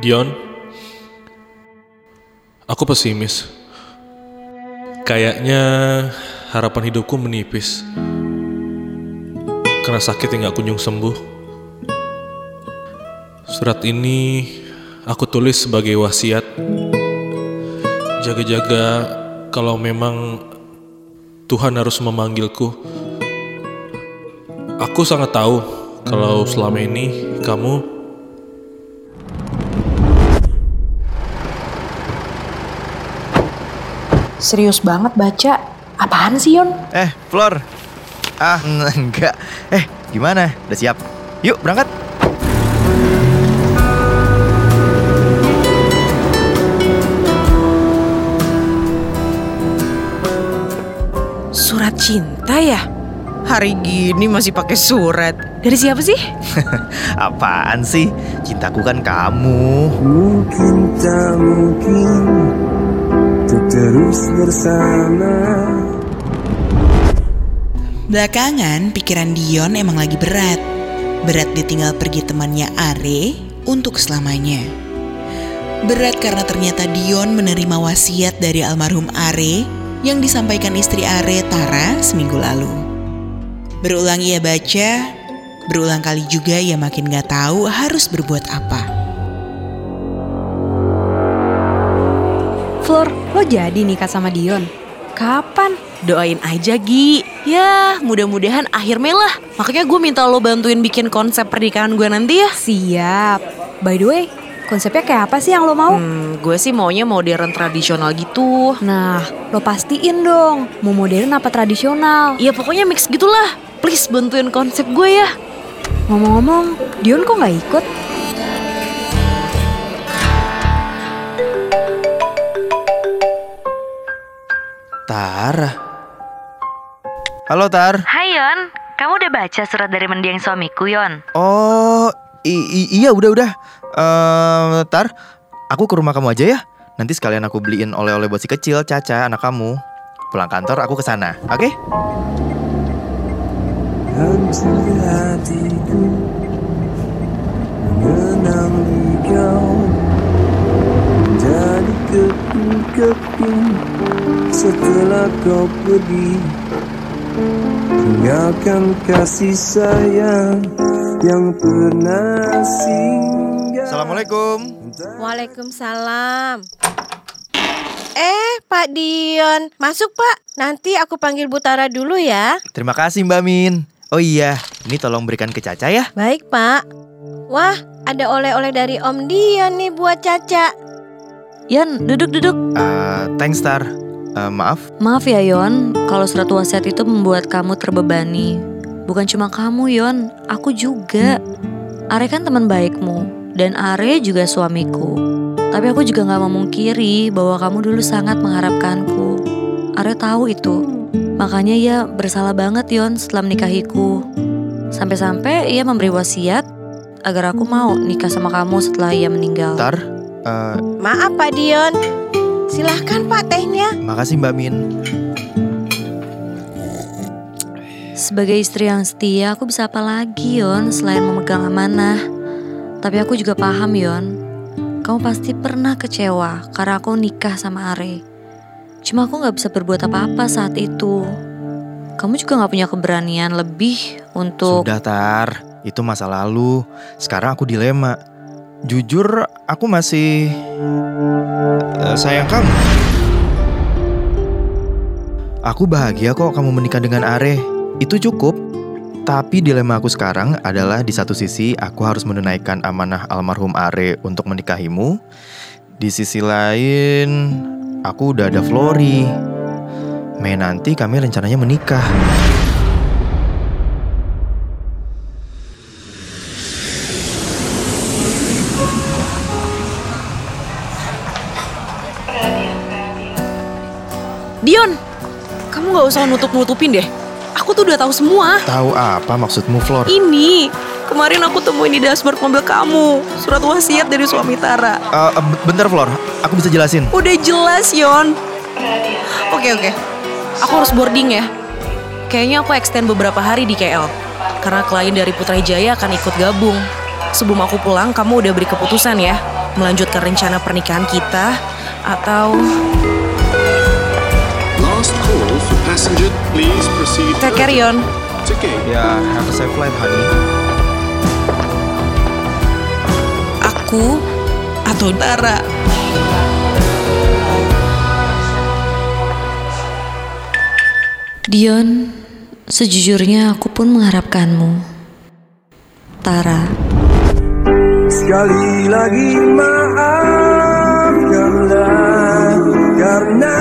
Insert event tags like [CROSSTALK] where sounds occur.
Dion, aku pesimis. Kayaknya harapan hidupku menipis. Karena sakit yang gak kunjung sembuh. Surat ini aku tulis sebagai wasiat. Jaga-jaga kalau memang Tuhan harus memanggilku. Aku sangat tahu kalau selama ini kamu Serius banget baca. Apaan sih Yon? Eh, Flor. Ah, [LAUGHS] enggak. Eh, gimana? Udah siap? Yuk, berangkat. Surat cinta ya? Hari gini masih pakai surat. Dari siapa sih? [LAUGHS] Apaan sih? Cintaku kan kamu. Mungkin tak mungkin terus bersama Belakangan, pikiran Dion emang lagi berat. Berat ditinggal pergi temannya Are untuk selamanya. Berat karena ternyata Dion menerima wasiat dari almarhum Are yang disampaikan istri Are, Tara, seminggu lalu. Berulang ia baca, berulang kali juga ia makin gak tahu harus berbuat apa. Flor, lo jadi nikah sama Dion? Kapan? Doain aja Gi. Ya, mudah-mudahan akhir Mei lah. Makanya gue minta lo bantuin bikin konsep pernikahan gue nanti ya. Siap. By the way, konsepnya kayak apa sih yang lo mau? Hmm, gue sih maunya modern tradisional gitu. Nah, lo pastiin dong, mau modern apa tradisional? Ya pokoknya mix gitulah. Please bantuin konsep gue ya. Ngomong-ngomong, Dion kok nggak ikut? Tara. Halo, Tar. Hai Yon, kamu udah baca surat dari mendiang suamiku Yon? Oh, iya udah udah. Eh, Tar, aku ke rumah kamu aja ya. Nanti sekalian aku beliin oleh-oleh buat si kecil, Caca, anak kamu. Pulang kantor aku ke sana, oke? Hatiku kau pergi Tinggalkan kasih sayang Yang pernah singgah Assalamualaikum. Waalaikumsalam. Eh, Pak Dion, masuk Pak. Nanti aku panggil Butara dulu ya. Terima kasih Mbak Min. Oh iya, ini tolong berikan ke Caca ya. Baik Pak. Wah, ada oleh-oleh dari Om Dion nih buat Caca. Yon, duduk-duduk. Eh, thanks Tar. Eh, maaf, Maaf ya Yon, kalau surat wasiat itu membuat kamu terbebani. Bukan cuma kamu Yon, aku juga. Are kan teman baikmu, dan Are juga suamiku. Tapi aku juga gak memungkiri bahwa kamu dulu sangat mengharapkanku. Are tahu itu. Makanya ia bersalah banget Yon setelah menikahiku. Sampai-sampai ia memberi wasiat agar aku mau nikah sama kamu setelah ia meninggal. Tar. Eh, Maaf Pak Dion. Silahkan Pak tehnya. makasih Mbak Min. Sebagai istri yang setia, aku bisa apa lagi, Yon, selain memegang amanah. Tapi aku juga paham, Yon. Kamu pasti pernah kecewa karena aku nikah sama Are. Cuma aku gak bisa berbuat apa-apa saat itu. Kamu juga gak punya keberanian lebih untuk... Sudah Tar, itu masa lalu. Sekarang aku dilema. Jujur, aku masih eh, sayang kamu. Aku bahagia kok kamu menikah dengan Are. Itu cukup. Tapi dilema aku sekarang adalah di satu sisi aku harus menunaikan amanah almarhum Are untuk menikahimu. Di sisi lain, aku udah ada Flori. Mei nanti kami rencananya menikah. Dion, kamu gak usah nutup-nutupin deh. Aku tuh udah tahu semua. Tahu apa maksudmu, Flor? Ini, kemarin aku temuin di dashboard mobil kamu. Surat wasiat dari suami Tara. Eh, bentar Flor, aku bisa jelasin. Udah jelas, Yon. Oke, oke. Aku harus boarding ya. Kayaknya aku extend beberapa hari di KL. Karena klien dari Putra Jaya akan ikut gabung. Sebelum aku pulang, kamu udah beri keputusan ya. melanjutkan rencana pernikahan kita atau Passenger, please proceed. Take carry on. It's okay. Yeah, have a safe flight, honey. Aku atau Dara. Dion, sejujurnya aku pun mengharapkanmu. Tara. Sekali lagi maafkanlah karena